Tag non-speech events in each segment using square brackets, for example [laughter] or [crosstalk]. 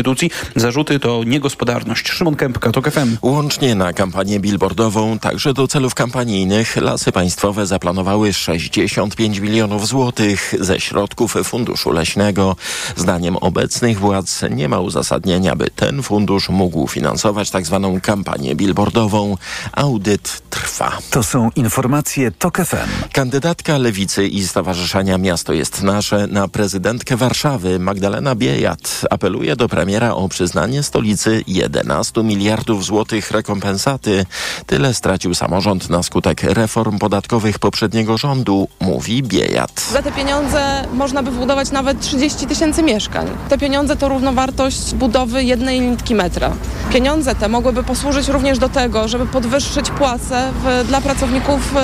instytucji. Zarzuty to niegospodarność. Szymon Kępka, to FM. Łącznie na kampanię billboardową, także do celów kampanijnych, lasy państwowe zaplanowały 65 milionów złotych ze środków Funduszu Leśnego. Zdaniem obecnych władz nie ma uzasadnienia, by ten fundusz mógł finansować tzw. Tak kampanię billboardową. Audyt trwa. To są informacje TOK FM. Kandydatka Lewicy i Stowarzyszenia Miasto jest Nasze na prezydentkę Warszawy Magdalena Biejat apeluje do premiera o przyznanie stolicy 11 miliardów złotych rekompensaty. Tyle stracił samorząd na skutek reform podatkowych poprzedniego rządu, mówi Biejat. Za te pieniądze można by wbudować nawet 30 tysięcy mieszkań. Te pieniądze to równowartość budowy jednej litki metra. Pieniądze te mogłyby posłużyć również do tego, żeby podwyższyć płace w, dla pracowników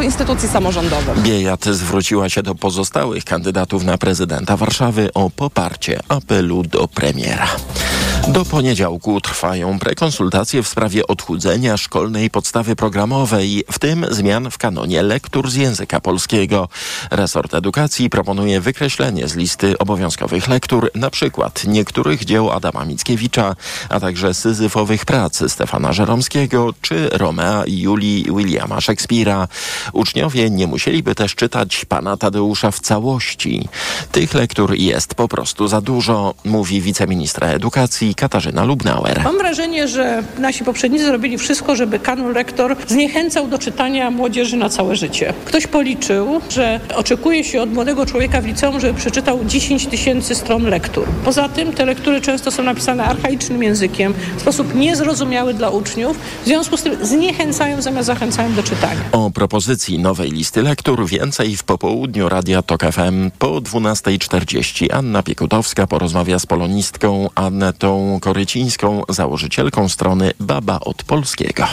y, instytucji samorządowych. Biejat zwróciła się do pozostałych kandydatów na prezydenta Warszawy o poparcie apelu do premiera. Do poniedziałku trwają prekonsultacje w sprawie odchudzenia szkolnej podstawy programowej, w tym zmian w kanonie lektur z języka polskiego. Resort Edukacji proponuje wykreślenie z listy obowiązkowych lektur na przykład niektórych dzieł Adama Mickiewicza, a także syzyfowych prac Stefana Żeromskiego czy Romea i Julii Williama Szekspira. Uczniowie nie musieliby też czytać pana Tadeusza w całości. Tych lektur jest po prostu za dużo, mówi wiceministra edukacji Katarzyna Lubnauer. Mam wrażenie, że nasi poprzednicy zrobili wszystko, żeby kanon lektor zniechęcał do czytania młodzieży na całe życie. Ktoś policzył, że oczekuje się od młodego człowieka w liceum, żeby przeczytał 10 tysięcy stron lektur. Poza tym te lektury często są napisane archaicznym językiem, w sposób niezrozumiały dla uczniów, w związku z tym zniechęcają zamiast zachęcają do czytania. O propozycji nowej listy lektur więcej w popołudniu Radia Tok FM po 12.40. Anna Piekutowska porozmawia z polonistką Annetą Korycińską, założycielką strony Baba od Polskiego.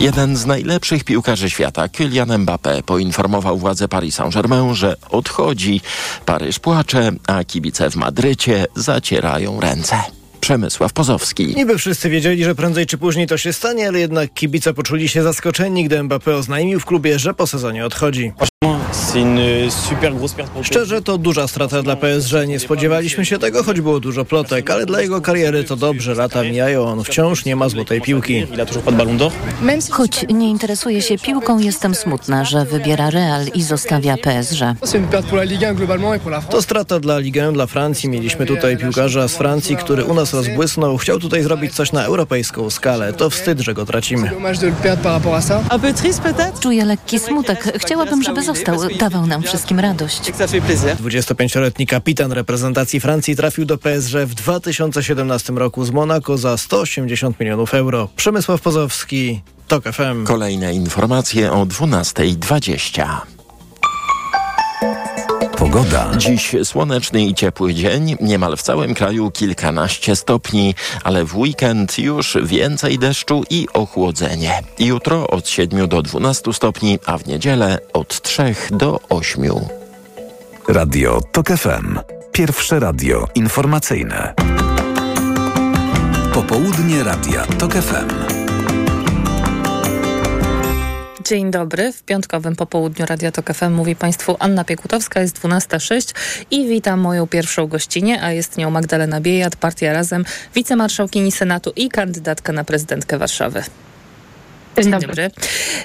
Jeden z najlepszych piłkarzy świata, Kylian Mbappé, poinformował władze Paris Saint-Germain, że odchodzi. Paryż płacze, a kibice w Madrycie zacierają ręce. Przemysław Pozowski. Niby wszyscy wiedzieli, że prędzej czy później to się stanie, ale jednak kibice poczuli się zaskoczeni, gdy Mbappé oznajmił w klubie, że po sezonie odchodzi. Szczerze, to duża strata dla PSG. Nie spodziewaliśmy się tego, choć było dużo plotek, ale dla jego kariery to dobrze. Lata mijają, on wciąż nie ma złotej piłki. Choć nie interesuje się piłką, jestem smutna, że wybiera Real i zostawia PSG. To strata dla Ligę, dla Francji. Mieliśmy tutaj piłkarza z Francji, który u nas rozbłysnął. Chciał tutaj zrobić coś na europejską skalę. To wstyd, że go tracimy. Czuję lekki smutek. Chciałabym, żeby został. Dawał nam wszystkim radość. 25-letni kapitan reprezentacji Francji trafił do PSG w 2017 roku z Monako za 180 milionów euro. Przemysław Pozowski, TOK FM. Kolejne informacje o 12.20. Pogoda. Dziś słoneczny i ciepły dzień, niemal w całym kraju kilkanaście stopni, ale w weekend już więcej deszczu i ochłodzenie. Jutro od 7 do 12 stopni, a w niedzielę od 3 do 8. Radio TOK FM. Pierwsze radio informacyjne. Popołudnie Radia TOK FM. Dzień dobry. W piątkowym popołudniu Radio Tok FM mówi Państwu Anna Piekutowska, jest 12.06 i witam moją pierwszą gościnę, a jest nią Magdalena Biejat, Partia Razem, wicemarszałkini Senatu i kandydatka na prezydentkę Warszawy. Dzień, Dzień dobry.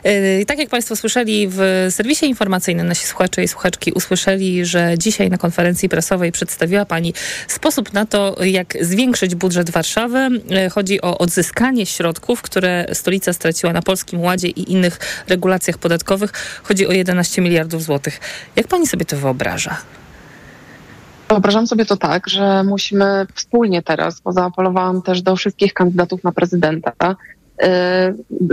Yy, tak jak Państwo słyszeli w serwisie informacyjnym, nasi słuchacze i słuchaczki usłyszeli, że dzisiaj na konferencji prasowej przedstawiła Pani sposób na to, jak zwiększyć budżet Warszawy. Yy, chodzi o odzyskanie środków, które stolica straciła na Polskim Ładzie i innych regulacjach podatkowych. Chodzi o 11 miliardów złotych. Jak Pani sobie to wyobraża? Wyobrażam sobie to tak, że musimy wspólnie teraz, bo zaapelowałam też do wszystkich kandydatów na prezydenta, Y,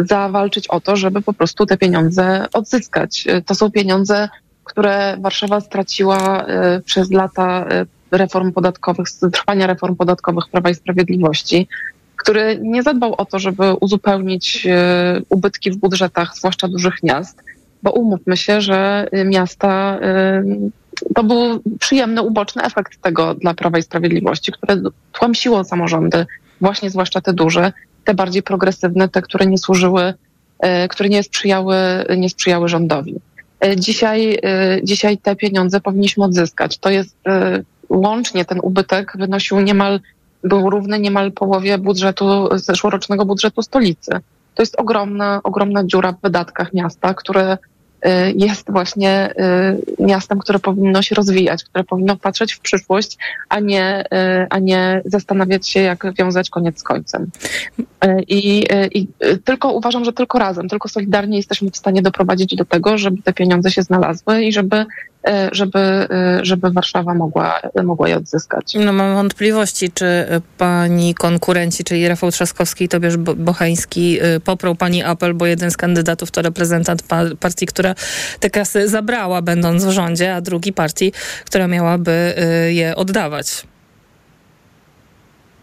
zawalczyć o to, żeby po prostu te pieniądze odzyskać. Y, to są pieniądze, które Warszawa straciła y, przez lata reform podatkowych, trwania reform podatkowych Prawa i Sprawiedliwości, który nie zadbał o to, żeby uzupełnić ubytki w budżetach, zwłaszcza dużych miast, bo umówmy się, że miasta to był przyjemny, uboczny efekt tego dla Prawa i Sprawiedliwości, które tłamsiło samorządy, właśnie zwłaszcza te duże, te bardziej progresywne, te, które nie służyły, e, które nie sprzyjały, nie sprzyjały rządowi. E, dzisiaj, e, dzisiaj te pieniądze powinniśmy odzyskać. To jest łącznie ten ubytek wynosił niemal był równy niemal połowie budżetu, zeszłorocznego budżetu stolicy. To jest ogromna, ogromna dziura w wydatkach miasta, które jest właśnie y, miastem, które powinno się rozwijać, które powinno patrzeć w przyszłość, a nie, y, a nie zastanawiać się, jak wiązać koniec z końcem. I, I tylko uważam, że tylko razem, tylko solidarnie jesteśmy w stanie doprowadzić do tego, żeby te pieniądze się znalazły i żeby żeby, żeby Warszawa mogła, mogła je odzyskać. No mam wątpliwości, czy pani konkurenci, czyli Rafał Trzaskowski i Tobiasz Bochański poprą pani apel, bo jeden z kandydatów to reprezentant partii, która te kasy zabrała, będąc w rządzie, a drugi partii, która miałaby je oddawać.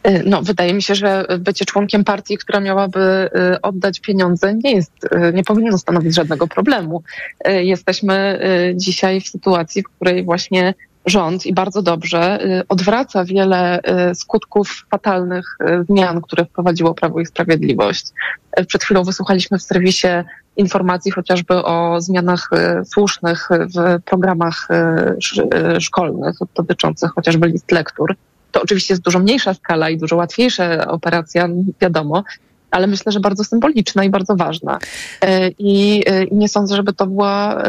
Y, no, wydaje mi się, że bycie członkiem partii, która miałaby y, oddać pieniądze, nie jest, nie powinno stanowić żadnego problemu. Jesteśmy dzisiaj w sytuacji, w której właśnie rząd i bardzo dobrze odwraca wiele skutków fatalnych zmian, które wprowadziło Prawo i Sprawiedliwość. Przed chwilą wysłuchaliśmy w serwisie informacji chociażby o zmianach słusznych w programach szkolnych dotyczących chociażby list lektur. To oczywiście jest dużo mniejsza skala i dużo łatwiejsza operacja, wiadomo, ale myślę, że bardzo symboliczna i bardzo ważna. I, i nie sądzę, żeby to była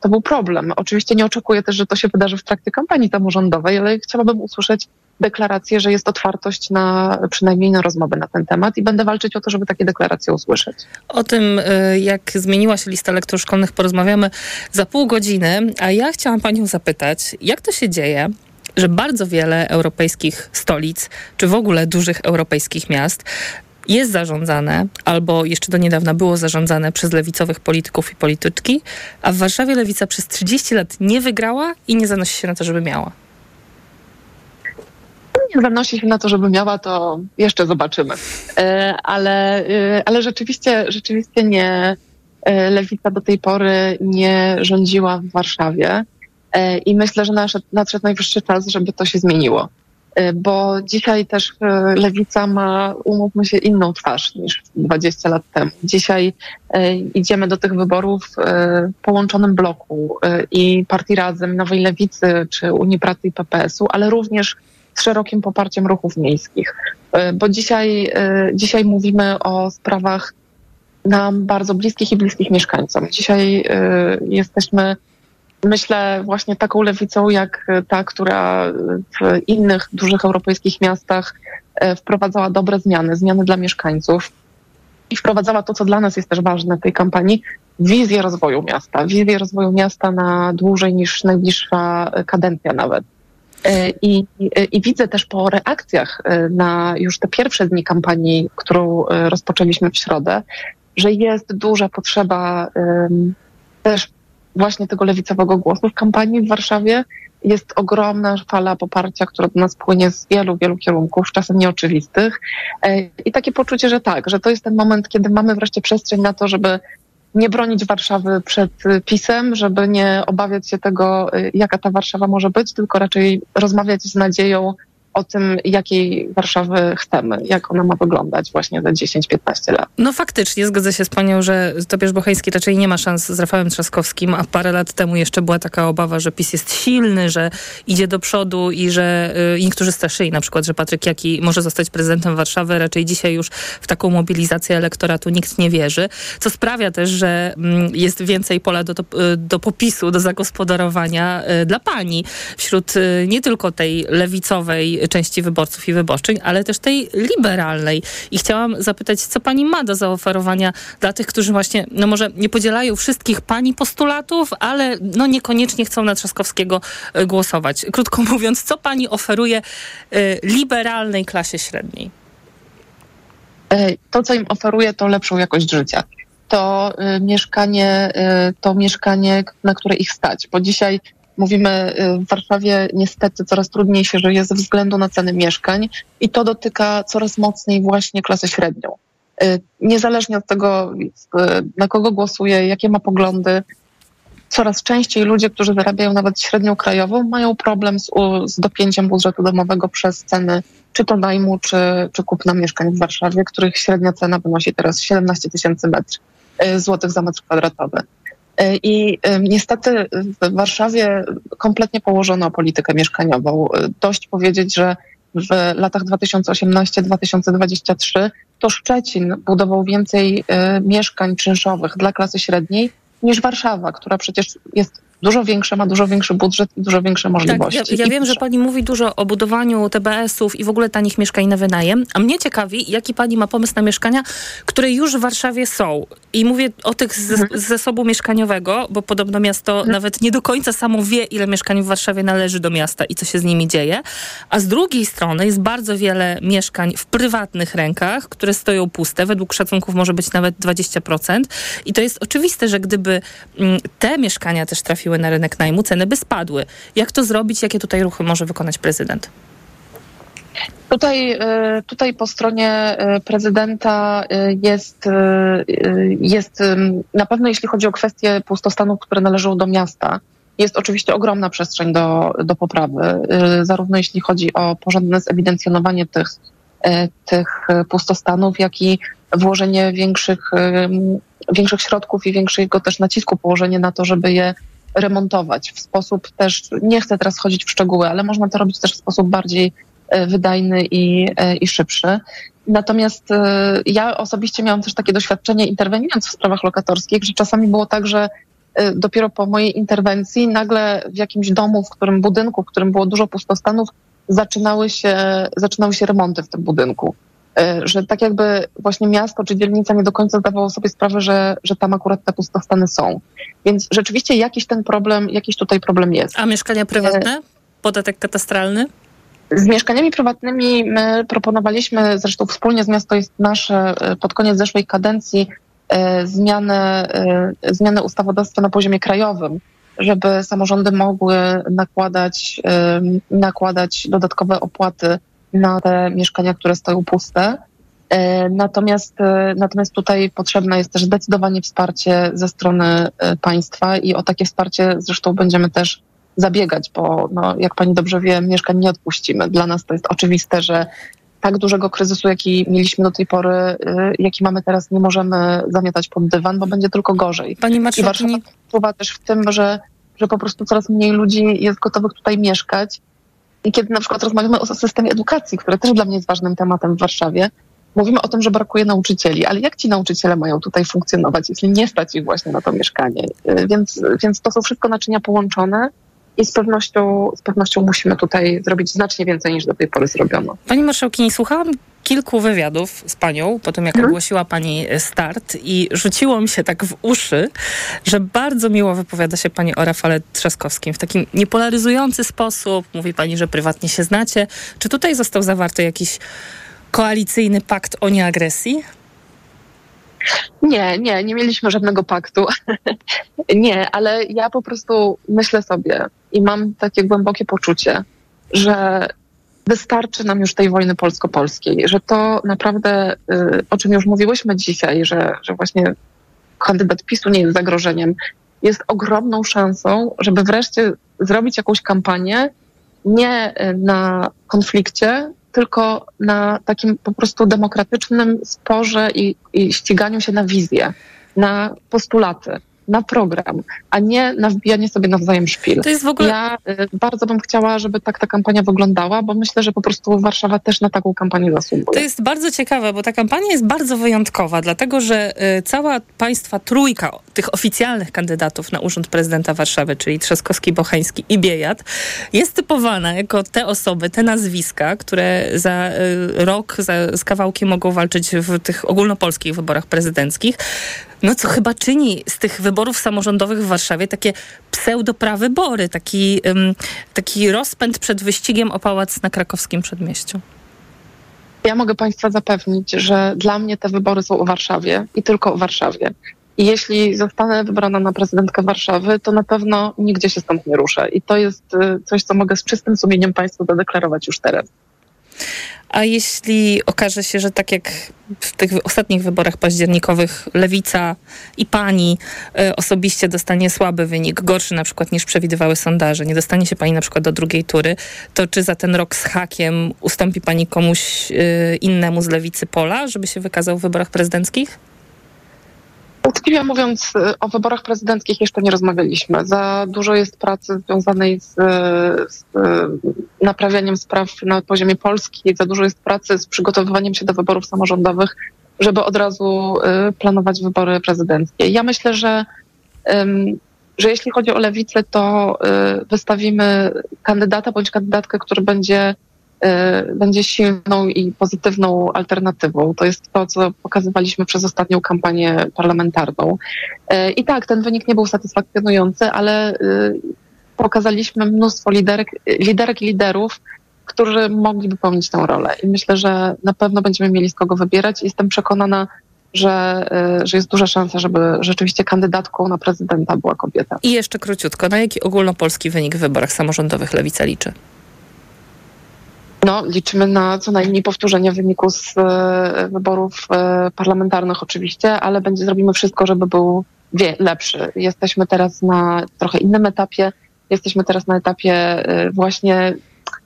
to był problem. Oczywiście nie oczekuję też, że to się wydarzy w trakcie kampanii samorządowej, ale chciałabym usłyszeć deklarację, że jest otwartość na przynajmniej na rozmowę na ten temat i będę walczyć o to, żeby takie deklaracje usłyszeć. O tym, jak zmieniła się lista lektur szkolnych, porozmawiamy za pół godziny, a ja chciałam Panią zapytać, jak to się dzieje, że bardzo wiele europejskich stolic, czy w ogóle dużych europejskich miast jest zarządzane, albo jeszcze do niedawna było zarządzane przez lewicowych polityków i polityczki, a w Warszawie lewica przez 30 lat nie wygrała i nie zanosi się na to, żeby miała nie zanosi się na to, żeby miała, to jeszcze zobaczymy. E, ale, e, ale rzeczywiście, rzeczywiście nie. E, lewica do tej pory nie rządziła w Warszawie i myślę, że nadszedł najwyższy czas, żeby to się zmieniło. Bo dzisiaj też lewica ma, umówmy się, inną twarz niż 20 lat temu. Dzisiaj idziemy do tych wyborów w połączonym bloku i Partii Razem, Nowej Lewicy czy Unii Pracy i PPS-u, ale również z szerokim poparciem ruchów miejskich. E, bo dzisiaj, e, dzisiaj mówimy o sprawach nam bardzo bliskich i bliskich mieszkańcom. Dzisiaj e, jesteśmy, myślę, właśnie taką lewicą, jak ta, która w innych dużych europejskich miastach wprowadzała dobre zmiany, zmiany dla mieszkańców i wprowadzała to, co dla nas jest też ważne w tej kampanii, wizję rozwoju miasta, wizję rozwoju miasta na dłużej niż najbliższa kadencja nawet. E, I, I, widzę też po reakcjach e, na już te pierwsze dni kampanii, którą e, rozpoczęliśmy w środę, że jest duża potrzeba też właśnie tego lewicowego głosu w kampanii w Warszawie. Jest ogromna fala poparcia, która do nas płynie z wielu, wielu kierunków, czasem nieoczywistych. I takie poczucie, że tak, że to jest ten moment, kiedy mamy wreszcie przestrzeń na to, żeby nie bronić Warszawy przed pisem, żeby nie obawiać się tego, y, jaka ta Warszawa może być, tylko raczej rozmawiać z nadzieją o tym, jakiej Warszawy chcemy, jak ona ma wyglądać właśnie za 10-15 lat. No faktycznie, zgodzę się z panią, że Tobiasz Bocheński raczej nie ma szans z Rafałem Trzaskowskim, a parę lat temu jeszcze była taka obawa, że PiS jest silny, że idzie do przodu i że y, niektórzy straszyli na przykład, że Patryk Jaki może zostać prezydentem Warszawy. Raczej dzisiaj już w taką mobilizację elektoratu nikt nie wierzy, co sprawia też, że y, jest więcej pola do, do popisu, do zagospodarowania y, dla pani wśród y, nie tylko tej lewicowej części wyborców i wyborczyń, ale też tej liberalnej. I chciałam zapytać, co pani ma do zaoferowania dla tych, którzy właśnie, no może nie podzielają wszystkich pani postulatów, ale no niekoniecznie chcą na Trzaskowskiego e, głosować. Krótko [laughs] mówiąc, co pani oferuje y, liberalnej klasie średniej? E, to, co im oferuje, to lepszą jakość życia. To mieszkanie, to mieszkanie, na które ich stać, bo dzisiaj Mówimy, y, w Warszawie niestety coraz trudniej się żyje ze względu na ceny mieszkań i to dotyka coraz mocniej właśnie klasę średnią. Y, niezależnie od tego, y, na kogo głosuje, jakie ma poglądy, coraz częściej ludzie, którzy zarabiają nawet średnią krajową, mają problem z, z dopięciem budżetu domowego przez ceny czy to najmu, czy, czy kupna mieszkań w Warszawie, których średnia cena wynosi teraz 17 tysięcy złotych za metr kwadratowy. E, I e, niestety w Warszawie kompletnie położono politykę mieszkaniową. E, dość powiedzieć, że w latach 2018-2023, to Szczecin budował więcej y, mieszkań czynszowych dla klasy średniej niż Warszawa, która przecież jest dużo większe, ma dużo większy budżet i dużo większe możliwości. Tak, ja, ja wiem, że pani mówi dużo o budowaniu TBS-ów i w ogóle tanich mieszkań na wynajem, a mnie ciekawi, jaki pani ma pomysł na mieszkania, które już w Warszawie są. I mówię o tych z, mhm. zasobu mieszkaniowego, bo podobno miasto mhm. nawet nie do końca samo wie, ile mieszkań w Warszawie należy do miasta i co się z nimi dzieje. A z drugiej strony jest bardzo wiele mieszkań w prywatnych rękach, które stoją puste. Według szacunków może być nawet 20%. I to jest oczywiste, że gdyby mm, te mieszkania też trafiły trafiły na rynek najmu, ceny by spadły. Jak to zrobić? Jakie tutaj ruchy może wykonać prezydent? Tutaj, e, tutaj po stronie e, prezydenta e, jest, jest na pewno jeśli chodzi o kwestie pustostanów, które należą do miasta, jest oczywiście ogromna przestrzeń do, do poprawy, zarówno jeśli chodzi o porządne zewidencjonowanie tych, tych pustostanów, jak i włożenie większych, większych środków i większego też nacisku położenie na to, żeby je remontować w sposób też, nie chcę teraz chodzić w szczegóły, ale można to robić też w sposób bardziej e, wydajny i, e, i szybszy. Natomiast e, ja osobiście miałam też takie doświadczenie interweniując w sprawach lokatorskich, że czasami było tak, że dopiero po mojej interwencji nagle w jakimś domu, w którym budynku, w którym było dużo pustostanów, zaczynały się, zaczynały się remonty w tym budynku. Że tak jakby właśnie miasto czy dzielnica nie do końca zdawało sobie sprawę, że, że tam akurat te pustostany są. Więc rzeczywiście jakiś ten problem, jakiś tutaj problem jest. A mieszkania prywatne? Podatek katastralny? Z mieszkaniami prywatnymi my proponowaliśmy, zresztą wspólnie z Miasto jest Nasze pod koniec zeszłej kadencji, e, zmianę, e, zmianę ustawodawstwa na poziomie krajowym, żeby samorządy mogły nakładać, e, nakładać dodatkowe opłaty na te mieszkania, które stoją puste. E, natomiast, e, natomiast tutaj potrzebne jest też zdecydowanie wsparcie ze strony e, państwa i o takie wsparcie zresztą będziemy też zabiegać, bo no, jak pani dobrze wie, mieszkań nie odpuścimy. Dla nas to jest oczywiste, że tak dużego kryzysu, jaki mieliśmy do tej pory, jaki mamy teraz, nie możemy zamiatać pod dywan, bo będzie tylko gorzej. Pani I Warszawa wpływa też w tym, że, że po prostu coraz mniej ludzi jest gotowych tutaj mieszkać. I kiedy na przykład rozmawiamy o systemie edukacji, który też dla mnie jest ważnym tematem w Warszawie, Mówimy o tym, że brakuje nauczycieli, ale jak ci nauczyciele mają tutaj funkcjonować, jeśli nie stać ich właśnie na to mieszkanie? Y, więc, więc to są wszystko naczynia połączone i z pewnością, z pewnością musimy tutaj zrobić znacznie więcej niż do tej pory zrobiono. Pani marszałkini, słuchałam kilku wywiadów z panią po tym, jak hmm. ogłosiła pani start i rzuciło mi się tak w uszy, że bardzo miło wypowiada się pani o Rafale Trzaskowskim w takim niepolaryzujący sposób. Mówi pani, że prywatnie się znacie. Czy tutaj został zawarty jakiś koalicyjny pakt o nieagresji? Nie, nie, nie mieliśmy żadnego paktu. [laughs] nie, ale ja po prostu myślę sobie i mam takie głębokie poczucie, że wystarczy nam już tej wojny polsko-polskiej, że to naprawdę, y, o czym już mówiłyśmy dzisiaj, że, że właśnie kandydat PiSu nie jest zagrożeniem, jest ogromną szansą, żeby wreszcie zrobić jakąś kampanię nie y, na konflikcie, tylko na takim po prostu demokratycznym sporze i, i ściganiu się na wizję, na postulaty na program, a nie na wbijanie sobie nawzajem szpil. To jest w ogóle... Ja y, bardzo bym chciała, żeby tak ta kampania wyglądała, bo myślę, że po prostu Warszawa też na taką kampanię zasługuje. To jest bardzo ciekawe, bo ta kampania jest bardzo wyjątkowa, dlatego że y, cała państwa trójka tych oficjalnych kandydatów na urząd prezydenta Warszawy, czyli Trzaskowski, Bocheński i Biejat, jest typowana jako te osoby, te nazwiska, które za y, rok za, z kawałkiem mogą walczyć w tych ogólnopolskich wyborach prezydenckich no co chyba czyni z tych wyborów samorządowych w Warszawie takie pseudoprawybory, taki, taki rozpęd przed wyścigiem o pałac na krakowskim przedmieściu. Ja mogę Państwa zapewnić, że dla mnie te wybory są o Warszawie i tylko o Warszawie. I jeśli zostanę wybrana na prezydentkę Warszawy, to na pewno nigdzie się stąd nie ruszę. I to jest y, coś, co mogę z czystym sumieniem Państwu zadeklarować już teraz. A jeśli okaże się, że tak jak w tych ostatnich wyborach październikowych lewica i pani y, osobiście dostanie słaby wynik, gorszy na przykład niż przewidywały sondaże, nie dostanie się pani na przykład do drugiej tury, to czy za ten rok z hakiem ustąpi pani komuś y, innemu z lewicy pola, żeby się wykazał w wyborach prezydenckich? Uczciwie mówiąc, o wyborach prezydenckich jeszcze nie rozmawialiśmy. Za dużo jest pracy związanej z, z, naprawianiem spraw na poziomie Polski, za dużo jest pracy z przygotowywaniem się do wyborów samorządowych, żeby od razu y, planować wybory prezydenckie. Ja myślę, że, że jeśli chodzi o lewicę, to y, wystawimy kandydata bądź kandydatkę, który będzie Y, będzie silną i pozytywną alternatywą. To jest to, co pokazywaliśmy przez ostatnią kampanię parlamentarną. Y, I tak, ten wynik nie był satysfakcjonujący, ale y, pokazaliśmy mnóstwo liderek, liderek i liderów, którzy mogli wypełnić tę rolę. I myślę, że na pewno będziemy mieli z kogo wybierać. Jestem przekonana, że, że jest duża szansa, żeby rzeczywiście kandydatką na prezydenta była kobieta. I jeszcze króciutko, na jaki ogólnopolski wynik w wyborach samorządowych Lewica liczy? No, liczymy na co najmniej powtórzenie wyniku z e, wyborów e, parlamentarnych oczywiście, ale będzie, zrobimy wszystko, żeby był wie, lepszy. Jesteśmy teraz na trochę innym etapie. Jesteśmy teraz na etapie e, właśnie,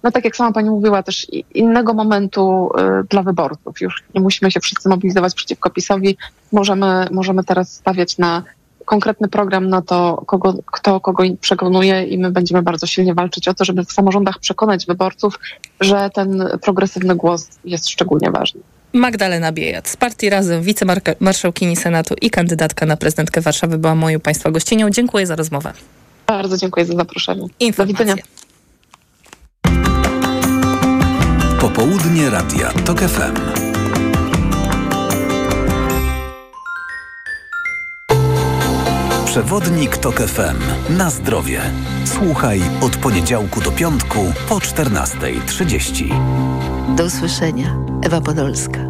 no tak jak sama pani mówiła, też innego momentu dla wyborców. Już nie musimy się wszyscy mobilizować przeciwko PiSowi. Możemy, możemy teraz stawiać na konkretny program na to, kogo, kto kogo przekonuje i my będziemy bardzo silnie walczyć o to, żeby w samorządach przekonać wyborców, że ten progresywny głos jest szczególnie ważny. Magdalena Biejat z partii Razem, wicemarszałkini Senatu i kandydatka na prezydentkę Warszawy była moją Państwa gościnią. Dziękuję za rozmowę. Bardzo dziękuję za zaproszenie. Informacje. Do widzenia. Popołudnie Radia TOK FM. Przewodnik TOK FM. Na zdrowie. Słuchaj od poniedziałku do piątku po 14.30. Do usłyszenia. Ewa Podolska.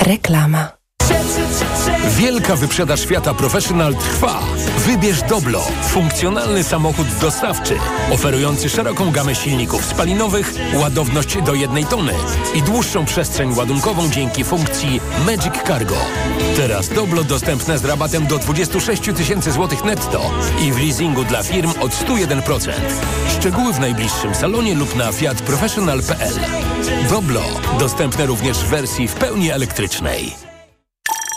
Reklama. Wielka wyprzedaż świata Professional trwa. Wybierz Doblo, funkcjonalny samochód dostawczy, oferujący szeroką gamę silników spalinowych, ładowność do jednej tony i dłuższą przestrzeń ładunkową dzięki funkcji Magic Cargo. Teraz Doblo dostępne z rabatem do 26 tysięcy złotych netto i w leasingu dla firm od 101%. Szczegóły w najbliższym salonie lub na fiatprofessional.pl. Doblo dostępne również w wersji w pełni elektrycznej.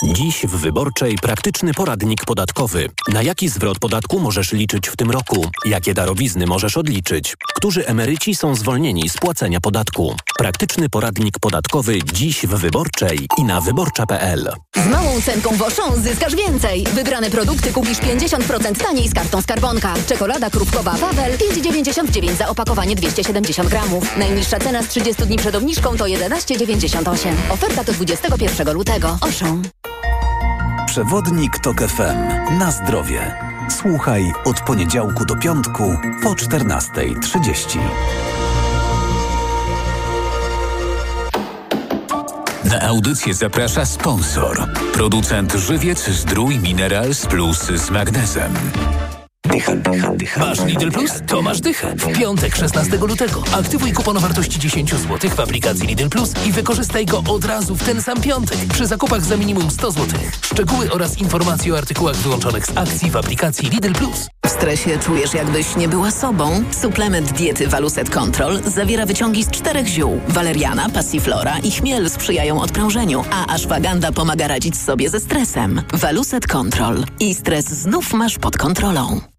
Dziś w Wyborczej praktyczny poradnik podatkowy. Na jaki zwrot podatku możesz liczyć w tym roku? Jakie darowizny możesz odliczyć? Którzy emeryci są zwolnieni z płacenia podatku? Praktyczny poradnik podatkowy dziś w Wyborczej i na wyborcza.pl. Z małą cenką Woszą zyskasz więcej. Wybrane produkty kupisz 50% taniej z kartą Skarbonka. Czekolada krupkowa Wawel 5,99 za opakowanie 270 gramów. Najniższa cena z 30 dni przed obniżką to 11,98. Oferta do 21 lutego. Oszą. Przewodnik TOK FM. Na zdrowie. Słuchaj od poniedziałku do piątku po 14.30. Na audycję zaprasza sponsor. Producent Żywiec Zdrój Minerals Plus z magnezem. Dycha, dycha, dycha. Masz Lidl Plus? To masz dychę. W piątek 16 lutego aktywuj kupon o wartości 10 zł w aplikacji Lidl Plus i wykorzystaj go od razu w ten sam piątek przy zakupach za minimum 100 zł. Szczegóły oraz informacje o artykułach wyłączonych z akcji w aplikacji Lidl Plus. W stresie czujesz jakbyś nie była sobą? Suplement diety Waluset Control zawiera wyciągi z czterech ziół. Waleriana, passiflora i chmiel sprzyjają odprężeniu, a ashwaganda pomaga radzić sobie ze stresem. Waluset Control. I stres znów masz pod kontrolą.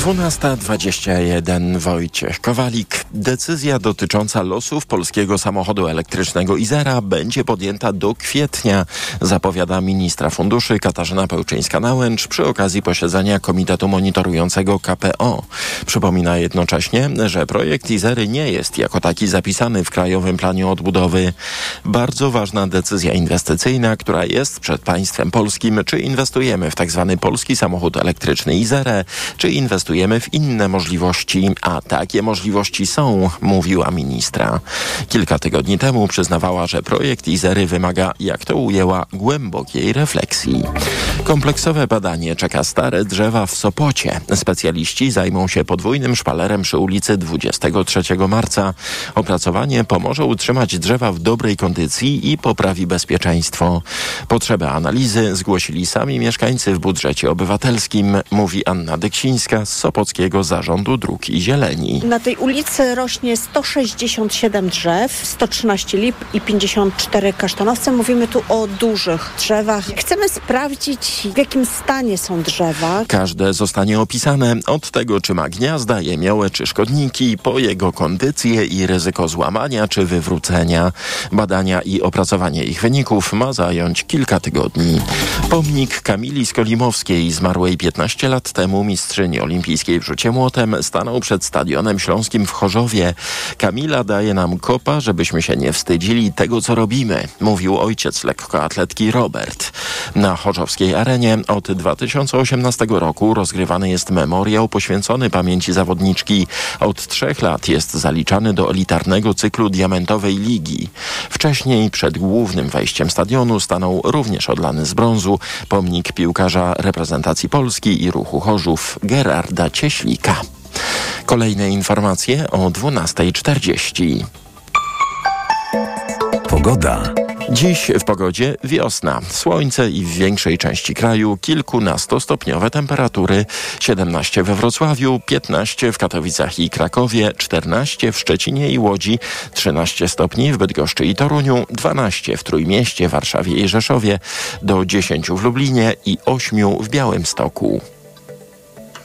12.21 Wojciech Kowalik. Decyzja dotycząca losów polskiego samochodu elektrycznego Izera będzie podjęta do kwietnia, zapowiada ministra funduszy Katarzyna Pełczyńska-Nałęcz przy okazji posiedzenia Komitetu Monitorującego KPO. Przypomina jednocześnie, że projekt Izery nie jest jako taki zapisany w Krajowym Planie Odbudowy. Bardzo ważna decyzja inwestycyjna, która jest przed państwem polskim, czy inwestujemy w tzw. Tak polski samochód elektryczny Izerę, czy inwestujemy inwestujemy w inne możliwości, a takie możliwości są, mówiła ministra. Kilka tygodni temu przyznawała, że projekt Izery wymaga, jak to ujęła, głębokiej refleksji. Kompleksowe badanie czeka stare drzewa w Sopocie. Specjaliści zajmą się podwójnym szpalerem przy ulicy 23 marca. Opracowanie pomoże utrzymać drzewa w dobrej kondycji i poprawi bezpieczeństwo. Potrzebę analizy zgłosili sami mieszkańcy w budżecie obywatelskim, mówi Anna Deksińska z Sopockiego Zarządu Dróg i Zieleni. Na tej ulicy rośnie 167 drzew, 113 lip i 54 kasztanowce. Mówimy tu o dużych drzewach. Chcemy sprawdzić, w jakim stanie są drzewa. Każde zostanie opisane od tego, czy ma gniazda, jemiołę czy szkodniki, po jego kondycję i ryzyko złamania czy wywrócenia. Badania i opracowanie ich wyników ma zająć kilka tygodni. Pomnik Kamili Skolimowskiej, zmarłej 15 lat temu mistrzyni olimpijskiej w rzucie młotem, stanął przed Stadionem Śląskim w Chorzowie. Kamila daje nam kopa, żebyśmy się nie wstydzili tego, co robimy, mówił ojciec lekkoatletki Robert. Na chorzowskiej arenie od 2018 roku rozgrywany jest memoriał poświęcony pamięci zawodniczki. Od trzech lat jest zaliczany do elitarnego cyklu Diamentowej Ligi. Wcześniej przed głównym wejściem stadionu stanął również odlany z brązu pomnik piłkarza reprezentacji Polski i ruchu Chorzów Gerarda Cieślika. Kolejne informacje o 12.40. Pogoda. Dziś w pogodzie wiosna, słońce i w większej części kraju kilkunastostopniowe temperatury. 17 we Wrocławiu, 15 w Katowicach i Krakowie, 14 w Szczecinie i Łodzi, 13 stopni w Bydgoszczy i Toruniu, 12 w Trójmieście, Warszawie i Rzeszowie, do 10 w Lublinie i 8 w Białymstoku.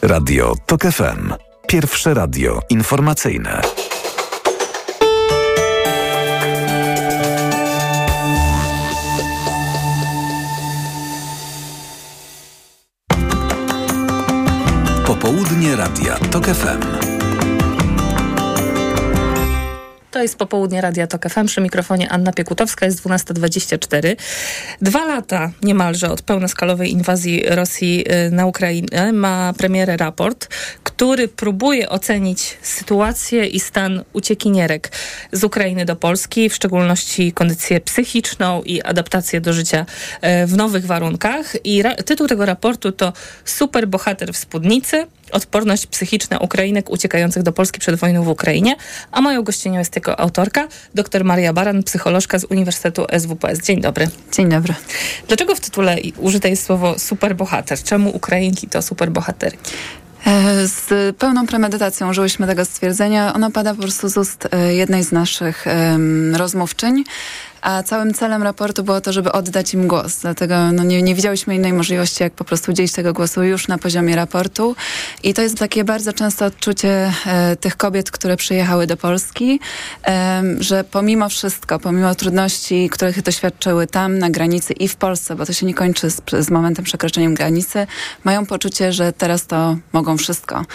Radio TOK FM. Pierwsze radio informacyjne. Popołudnie Radia TOK FM. To jest popołudnie Radia Tok FM. Przy mikrofonie Anna Piekutowska. Jest 12.24. Dwa lata niemalże od pełnoskalowej inwazji Rosji y, na Ukrainę ma premierę raport, który próbuje ocenić sytuację i stan uciekinierek z Ukrainy do Polski, w szczególności kondycję psychiczną i adaptację do życia y, w nowych warunkach. I tytuł tego raportu to Super bohater w spódnicy odporność psychiczna Ukrainek uciekających do Polski przed wojną w Ukrainie, a moją gościnią jest jego autorka, dr Maria Baran, psycholożka z Uniwersytetu SWPS. Dzień dobry. Dzień dobry. Dlaczego w tytule użyte jest słowo superbohater? Czemu Ukrainki to superbohatery? E, z pełną premedytacją użyłyśmy tego stwierdzenia. Ono pada po prostu z ust e, jednej z naszych rozmówczyń a całym celem raportu było to, żeby oddać im głos. Dlatego no, nie, nie widziałyśmy innej możliwości, jak po prostu udzielić tego głosu już na poziomie raportu. I to jest takie bardzo często odczucie e, tych kobiet, które przyjechały do Polski, e, że pomimo wszystko, pomimo trudności, których doświadczyły tam na granicy i w Polsce, bo to się nie kończy z, z momentem przekroczenia granicy, mają poczucie, że teraz to mogą wszystko.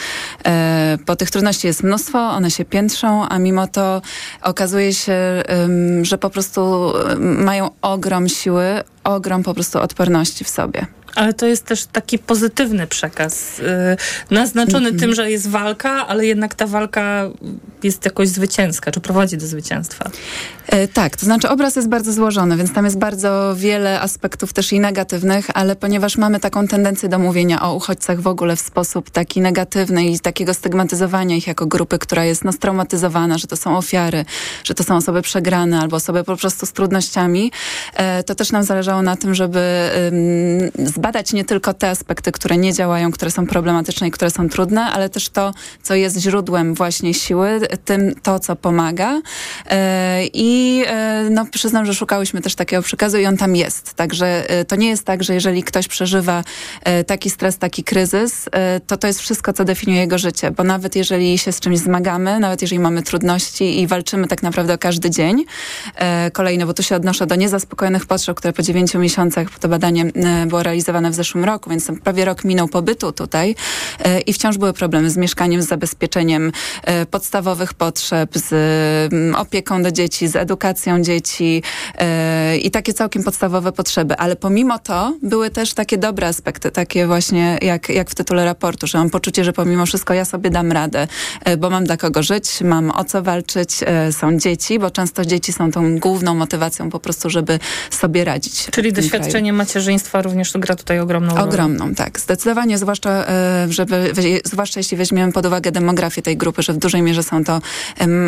E, bo tych trudności jest mnóstwo, one się piętrzą, a mimo to okazuje się, że po prostu mają ogrom siły, ogrom po prostu odporności w sobie. Ale to jest też taki pozytywny przekaz, yy, naznaczony mm -hmm. tym, że jest walka, ale jednak ta walka jest jakoś zwycięska, czy prowadzi do zwycięstwa. E, tak, to znaczy obraz jest bardzo złożony, więc tam jest bardzo wiele aspektów też i negatywnych, ale ponieważ mamy taką tendencję do mówienia o uchodźcach w ogóle w sposób taki negatywny i takiego stygmatyzowania ich jako grupy, która jest no, straumatyzowana, że to są ofiary, że to są osoby przegrane albo osoby po prostu z trudnościami, e, to też nam zależało na tym, żeby zbadać nie tylko te aspekty, które nie działają, które są problematyczne i które są trudne, ale też to, co jest źródłem właśnie siły, tym to, co pomaga. E, I e, no, przyznam, że szukałyśmy też takiego przekazu i on tam jest. Także e, to nie jest tak, że jeżeli ktoś przeżywa taki stres, taki kryzys, to to jest wszystko, co definiuje jego życie. Bo nawet jeżeli się z czymś zmagamy, nawet jeżeli mamy trudności i walczymy tak naprawdę o każdy dzień, kolejny, bo tu się odnoszę do niezaspokojonych potrzeb, które po dziewięciu miesiącach, to badanie było realizowane w zeszłym roku, więc prawie rok minął pobytu tutaj i wciąż były problemy z mieszkaniem, z zabezpieczeniem podstawowych podstawowych potrzeb, z mm, opieką do dzieci, z edukacją dzieci yy, i takie całkiem podstawowe potrzeby. Ale pomimo to były też takie dobre aspekty, takie właśnie jak, jak w tytule raportu, że mam poczucie, że pomimo wszystko ja sobie dam radę, bo mam dla kogo żyć, mam o co walczyć, są dzieci, bo często dzieci są tą główną motywacją po prostu, żeby sobie radzić. Czyli doświadczenie kraju. macierzyństwa również tu tutaj ogromną rolę. Ogromną, tak. Zdecydowanie, zwłaszcza, e, żeby, zwłaszcza jeśli weźmiemy pod uwagę demografię tej grupy, że w dużej mierze są to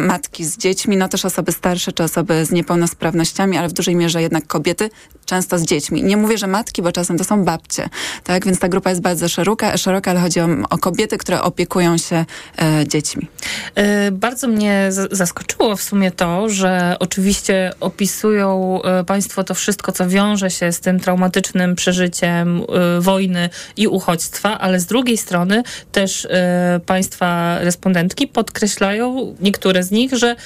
matki z dziećmi, no też osoby starsze czy osoby z niepełnosprawnościami, ale w dużej mierze jednak kobiety, często z dziećmi. Nie mówię, że matki, bo czasem to są babcie, tak? Więc ta grupa jest bardzo szeroka, szeroka ale chodzi o, o kobiety, które opiekują się e, dziećmi. E, bardzo mnie zaskoczyło w sumie to, że oczywiście opisują e, Państwo to wszystko, co wiąże się z tym traumatycznym przeżyciem e, wojny i uchodźstwa, ale z drugiej strony też e, Państwa respondentki podkreślają, niektóre z nich, że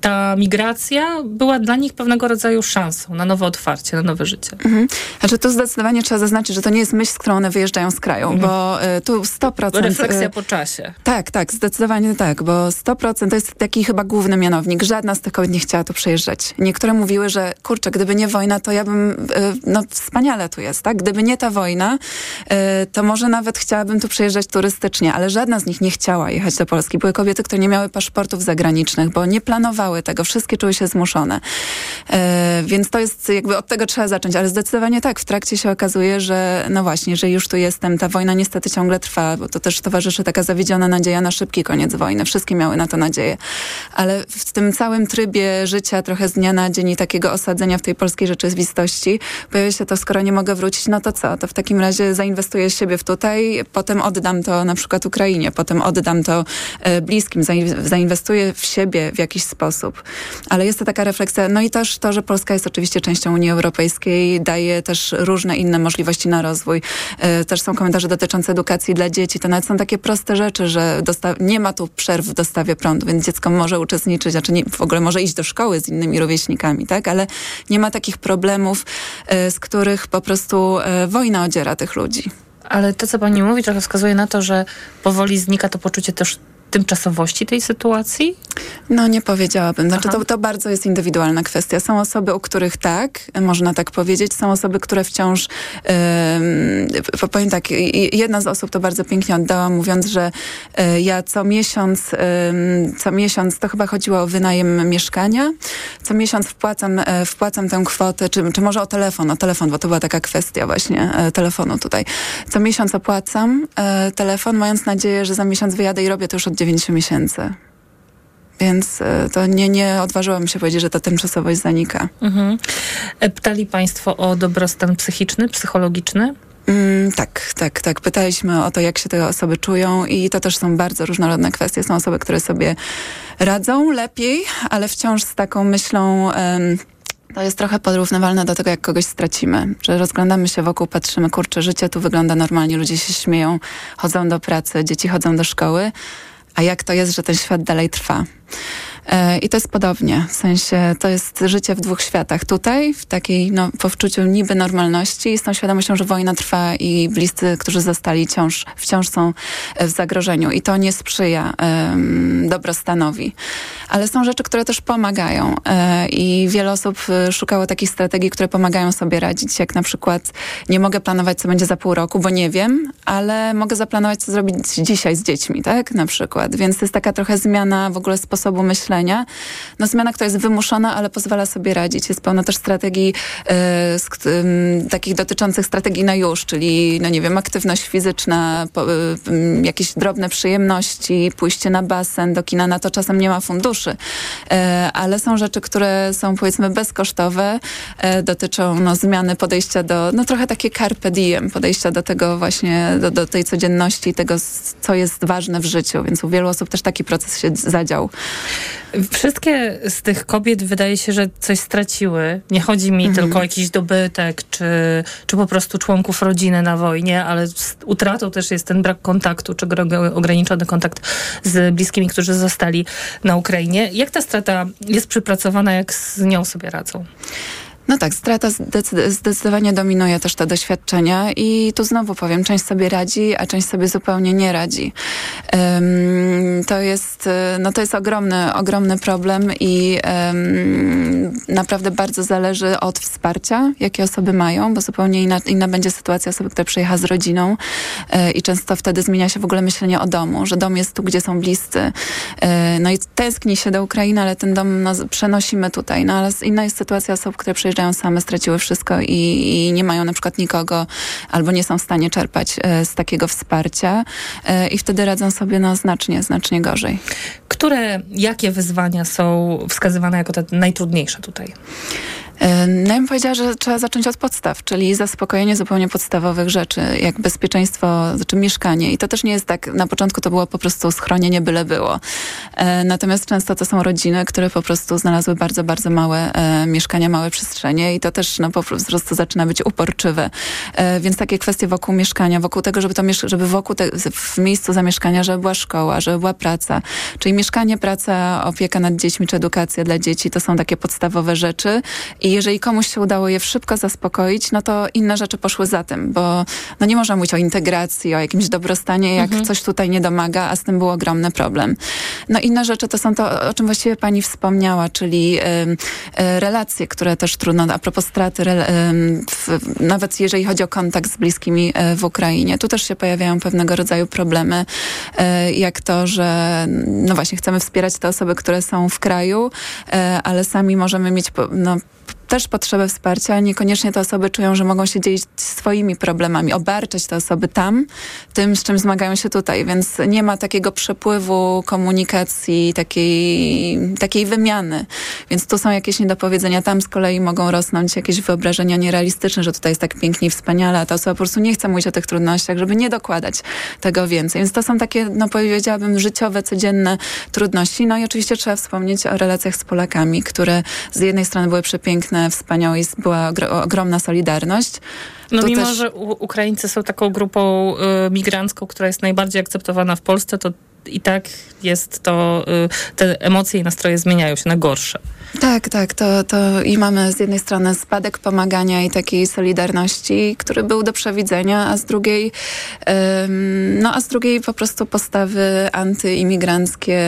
ta migracja była dla nich pewnego rodzaju szansą na nowe otwarcie, na nowe życie. Mhm. Znaczy tu zdecydowanie trzeba zaznaczyć, że to nie jest myśl, z którą one wyjeżdżają z kraju, mhm. bo y, tu 100%... Refleksja y, po czasie. Tak, tak, zdecydowanie tak, bo 100% to jest taki chyba główny mianownik. Żadna z tych kobiet nie chciała tu przyjeżdżać. Niektóre mówiły, że kurczę, gdyby nie wojna, to ja bym, y, no wspaniale tu jest, tak? Gdyby nie ta wojna, to może nawet chciałabym tu przyjeżdżać turystycznie, ale żadna z nich nie chciała jechać do Polski. Były kobiety, które nie miały paszportów zagranicznych, bo nie planowały tego, wszystkie czuły się zmuszone. Więc to jest jakby od tego trzeba zacząć, ale zdecydowanie tak, w trakcie się okazuje, że no właśnie, że już tu jestem, ta wojna niestety ciągle trwa, bo to też towarzyszy taka zawiedziona nadzieja na szybki koniec wojny. Wszystkie miały na to nadzieję. Ale w tym całym trybie życia trochę z dnia na dzień i takiego osadzenia w tej polskiej rzeczywistości pojawia się to, skoro nie mogę wrócić, no to co? To w takim razie zainwestuję siebie w tutaj, potem oddam to na przykład Ukrainie, potem oddam to e, bliskim, zainwestuję w siebie w jakiś sposób. Ale jest to taka refleksja, no i też to, że Polska jest oczywiście częścią Unii Europejskiej, daje też różne inne możliwości na rozwój. E, też są komentarze dotyczące edukacji dla dzieci. To nawet są takie proste rzeczy, że nie ma tu przerw w dostawie prądu, więc dziecko może uczestniczyć, znaczy nie, w ogóle może iść do szkoły z innymi rówieśnikami, tak? Ale nie ma takich problemów, e, z których po prostu e, wojna odziera tych ludzi. Ale to, co pani mówi, trochę wskazuje na to, że powoli znika to poczucie też tymczasowości tej sytuacji? No nie powiedziałabym. Znaczy to, to bardzo jest indywidualna kwestia. Są osoby, u których tak, można tak powiedzieć. Są osoby, które wciąż, yy, powiem tak, jedna z osób to bardzo pięknie oddała, mówiąc, że yy, ja co miesiąc, yy, co miesiąc, to chyba chodziło o wynajem mieszkania, co miesiąc wpłacam, e, wpłacam tę kwotę, czy, czy może o telefon, o telefon, bo to była taka kwestia właśnie e, telefonu tutaj. Co miesiąc opłacam telefon, mając nadzieję, że za miesiąc wyjadę i robię to już od 9 miesięcy. Więc e, to nie, nie odważyłam się powiedzieć, że ta tymczasowość zanika. Mhm. E, pytali Państwo o dobrostan psychiczny, psychologiczny? Mm, tak, tak, tak. Pytaliśmy o to, jak się te osoby czują i to też są bardzo różnorodne kwestie. Są osoby, które sobie radzą lepiej, ale wciąż z taką myślą... Um, to jest trochę porównywalne do tego, jak kogoś stracimy. Że rozglądamy się wokół, patrzymy, kurczę, życie tu wygląda normalnie, ludzie się śmieją, chodzą do pracy, dzieci chodzą do szkoły, a jak to jest, że ten świat dalej trwa. E, I to jest podobnie, w sensie to jest życie w dwóch światach. Tutaj, w takiej, no, po wczuciu niby normalności z tą świadomością, że wojna trwa i bliscy, którzy zostali wciąż, wciąż są w zagrożeniu i to nie sprzyja um, dobrostanowi. Ale są rzeczy, które też pomagają e, i wiele osób e, szukało takich strategii, które pomagają sobie radzić, jak na przykład nie mogę planować, co będzie za pół roku, bo nie wiem, ale mogę zaplanować, co zrobić dzisiaj z dziećmi, tak, na przykład. Więc to jest taka trochę zmiana w ogóle sposobu myślenia myślenia. No zmiana, która jest wymuszona, ale pozwala sobie radzić. Jest pełno też strategii y, takich dotyczących strategii na już, czyli, no nie wiem, aktywność fizyczna, po, y, jakieś drobne przyjemności, pójście na basen, do kina, na to czasem nie ma funduszy. Y, ale są rzeczy, które są powiedzmy bezkosztowe, dotyczą no, zmiany podejścia do, no trochę takie carpe diem, podejścia do tego właśnie, do, do tej codzienności, tego, co jest ważne w życiu. Więc u wielu osób też taki proces się zadział. Wszystkie z tych kobiet wydaje się, że coś straciły. Nie chodzi mi mhm. tylko o jakiś dobytek, czy, czy po prostu członków rodziny na wojnie, ale utratą też jest ten brak kontaktu, czy ograniczony kontakt z bliskimi, którzy zostali na Ukrainie. Jak ta strata jest przypracowana, jak z nią sobie radzą? No tak, strata zdecydowanie dominuje też te doświadczenia i tu znowu powiem, część sobie radzi, a część sobie zupełnie nie radzi. Um, to jest, no to jest ogromny, ogromny problem i um, naprawdę bardzo zależy od wsparcia, jakie osoby mają, bo zupełnie inna, inna będzie sytuacja osoby, która przyjecha z rodziną e, i często wtedy zmienia się w ogóle myślenie o domu, że dom jest tu, gdzie są bliscy. E, no i tęskni się do Ukrainy, ale ten dom no, przenosimy tutaj. No ale inna jest sytuacja osób, które przyjeżdżają wyjeżdżają same, straciły wszystko i, i nie mają na przykład nikogo albo nie są w stanie czerpać z takiego wsparcia i wtedy radzą sobie no, znacznie, znacznie gorzej. Które, jakie wyzwania są wskazywane jako te najtrudniejsze tutaj? No ja bym powiedziała, że trzeba zacząć od podstaw, czyli zaspokojenie zupełnie podstawowych rzeczy, jak bezpieczeństwo, znaczy mieszkanie. I to też nie jest tak, na początku to było po prostu schronienie byle było. E, natomiast często to są rodziny, które po prostu znalazły bardzo, bardzo małe e, mieszkania, małe przestrzenie i to też no, po prostu zaczyna być uporczywe. E, więc takie kwestie wokół mieszkania, wokół tego, żeby to żeby wokół te, w miejscu zamieszkania, żeby była szkoła, żeby była praca. Czyli mieszkanie, praca, opieka nad dziećmi, czy edukacja dla dzieci, to są takie podstawowe rzeczy i jeżeli komuś się udało je szybko zaspokoić, no to inne rzeczy poszły za tym, bo no nie można mówić o integracji, o jakimś dobrostanie, jak mhm. coś tutaj nie domaga, a z tym był ogromny problem. No inne rzeczy to są to, o czym właściwie pani wspomniała, czyli y, y, relacje, które też trudno, a propos straty, y, nawet jeżeli chodzi o kontakt z bliskimi y, w Ukrainie. Tu też się pojawiają pewnego rodzaju problemy, y, jak to, że no właśnie chcemy wspierać te osoby, które są w kraju, ale sami możemy mieć no, też potrzebę wsparcia, niekoniecznie te osoby czują, że mogą się dzielić swoimi problemami, obarczać te osoby tam, tym, z czym zmagają się tutaj, więc nie ma takiego przepływu komunikacji, takiej, takiej wymiany. Więc tu są jakieś niedopowiedzenia, tam z kolei mogą rosnąć jakieś wyobrażenia nierealistyczne, że tutaj jest tak pięknie i wspaniale, a ta osoba po prostu nie chce mówić o tych trudnościach, żeby nie dokładać tego więcej. Więc to są takie, no powiedziałabym, życiowe, codzienne trudności. No i oczywiście trzeba wspomnieć o relacjach z Polakami, które z jednej strony były przepiękne, piękne, wspaniałe i była ogromna solidarność. No to mimo, też... że Ukraińcy są taką grupą y, migrancką, która jest najbardziej akceptowana w Polsce, to i tak jest to, y, te emocje i nastroje zmieniają się na gorsze. Tak, tak. To, to i mamy z jednej strony spadek pomagania i takiej solidarności, który był do przewidzenia, a z drugiej, no a z drugiej po prostu postawy antyimigranckie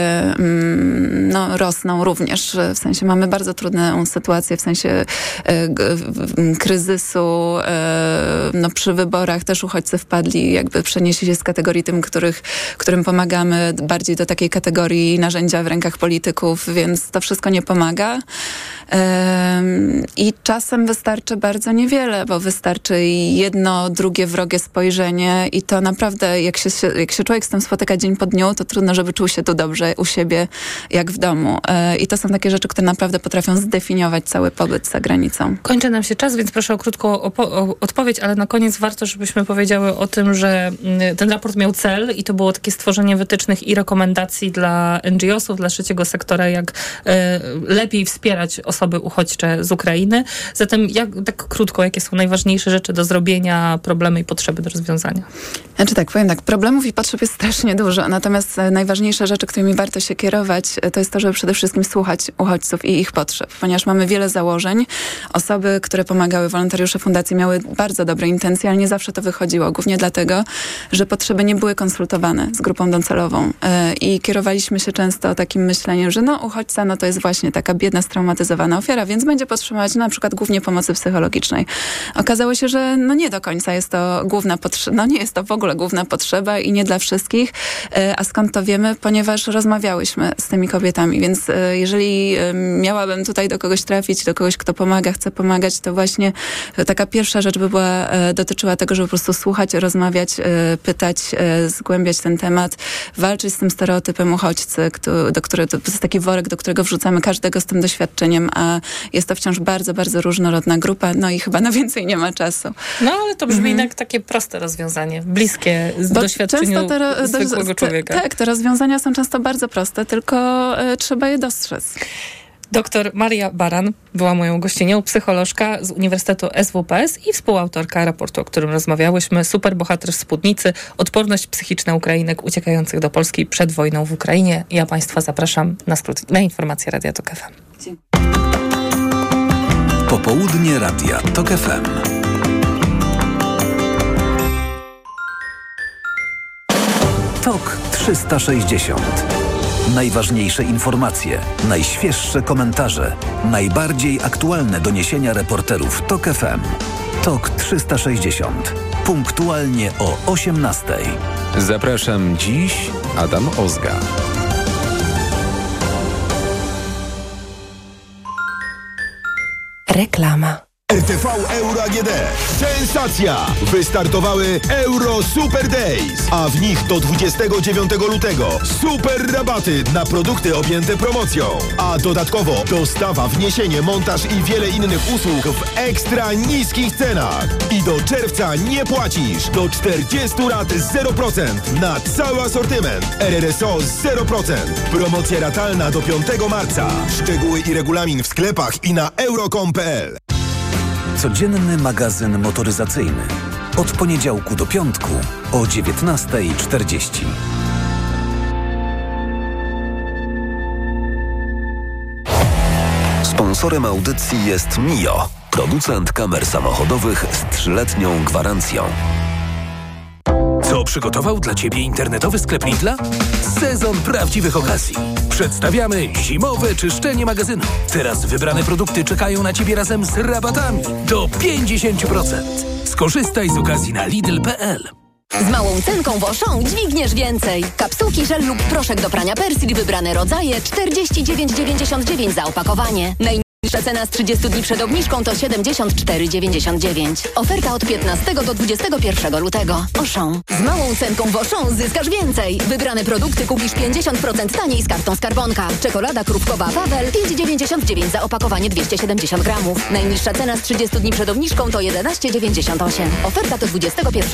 no, rosną również. W sensie mamy bardzo trudną sytuację, w sensie e, kryzysu. E, no, przy wyborach też uchodźcy wpadli, jakby przenieśli się z kategorii tym, których, którym pomagamy, bardziej do takiej kategorii narzędzia w rękach polityków, więc to wszystko nie pomaga. I czasem wystarczy bardzo niewiele, bo wystarczy jedno, drugie wrogie spojrzenie i to naprawdę, jak się, jak się człowiek z tym spotyka dzień po dniu, to trudno, żeby czuł się tu dobrze u siebie, jak w domu. E, I to są takie rzeczy, które naprawdę potrafią zdefiniować cały pobyt za granicą. Kończy nam się czas, więc proszę o krótką o odpowiedź, ale na koniec warto, żebyśmy powiedziały o tym, że mm, ten raport miał cel i to było takie stworzenie wytycznych i rekomendacji dla NGO-sów, dla trzeciego sektora, jak e, lepiej wspierać osoby uchodźcze z Ukrainy. Zatem jak, tak krótko, jakie są najważniejsze rzeczy do zrobienia, problemy i potrzeby do rozwiązania? Znaczy tak, powiem tak, problemów i potrzeb jest strasznie dużo, natomiast e, najważniejsze rzeczy, którymi warto się kierować, e, to jest to, żeby przede wszystkim słuchać uchodźców i ich potrzeb, ponieważ mamy wiele założeń. Osoby, które pomagały, wolontariusze fundacji miały bardzo dobre intencje, ale nie zawsze to wychodziło, głównie dlatego, że potrzeby nie były konsultowane z grupą docelową e, i kierowaliśmy się często takim myśleniem, że no uchodźca, no to jest właśnie taka biedna, straumatyzowana ofiara, więc będzie potrzebować na przykład głównie pomocy psychologicznej. Okazało się, że no nie do końca jest to główna potrzeba, no nie jest to w ogóle główna potrzeba i nie dla wszystkich. E, a skąd to wiemy? Ponieważ rozmawiałyśmy z tymi kobietami, więc e, jeżeli e, miałabym tutaj do kogoś trafić, do kogoś, kto pomaga, chce pomagać, to właśnie taka pierwsza rzecz by była, dotyczyła tego, żeby po prostu słuchać, rozmawiać, pytać, zgłębiać ten temat, walczyć z tym stereotypem uchodźcy, do którego, to jest taki worek, do którego wrzucamy każdego z tym doświadczeniem doświadczeniem, a jest to wciąż bardzo, bardzo różnorodna grupa, no i chyba na więcej nie ma czasu. No ale to brzmi mhm. jak takie proste rozwiązanie, bliskie z Bo doświadczeniu te, zwykłego człowieka. tak, te rozwiązania są często bardzo proste, tylko y, trzeba je dostrzec. Doktor Maria Baran była moją gościnią, psycholożka z Uniwersytetu SWPS i współautorka raportu, o którym rozmawiałyśmy. Superbohater w Spódnicy, odporność psychiczna Ukrainek uciekających do Polski przed wojną w Ukrainie. Ja Państwa zapraszam na, skrót, na informacje Radia Tok FM. Popołudnie Radia TOK FM. TOK 360. Najważniejsze informacje, najświeższe komentarze, najbardziej aktualne doniesienia reporterów TOK FM. TOK 360. Punktualnie o 18. Zapraszam dziś Adam Ozga. Reklama. RTV Euro AGD. Sensacja! Wystartowały Euro Super Days, a w nich do 29 lutego super rabaty na produkty objęte promocją. A dodatkowo dostawa, wniesienie, montaż i wiele innych usług w ekstra niskich cenach. I do czerwca nie płacisz. Do 40 lat 0% na cały asortyment. RRSO 0%. Promocja ratalna do 5 marca. Szczegóły i regulamin w sklepach i na euro.com.pl. Codzienny magazyn motoryzacyjny. Od poniedziałku do piątku o 19.40. Sponsorem audycji jest Mio, producent kamer samochodowych z trzyletnią gwarancją. Co przygotował dla Ciebie internetowy sklep Lidla? Sezon prawdziwych okazji. Przedstawiamy zimowe czyszczenie magazynu. Teraz wybrane produkty czekają na Ciebie razem z rabatami do 50%. Skorzystaj z okazji na Lidl.pl. Z małą cenką Woszą dźwigniesz więcej. Kapsułki żel lub proszek do prania Persil wybrane rodzaje 49,99 za opakowanie. Najniższa cena z 30 dni przed obniżką to 74,99. Oferta od 15 do 21 lutego. Oszą. Z małą cenką Woszą zyskasz więcej. Wybrane produkty kupisz 50% taniej z kartą Skarbonka. Czekolada krupkowa Wawel 5,99 za opakowanie 270 gramów. Najniższa cena z 30 dni przed obniżką to 11,98. Oferta do 21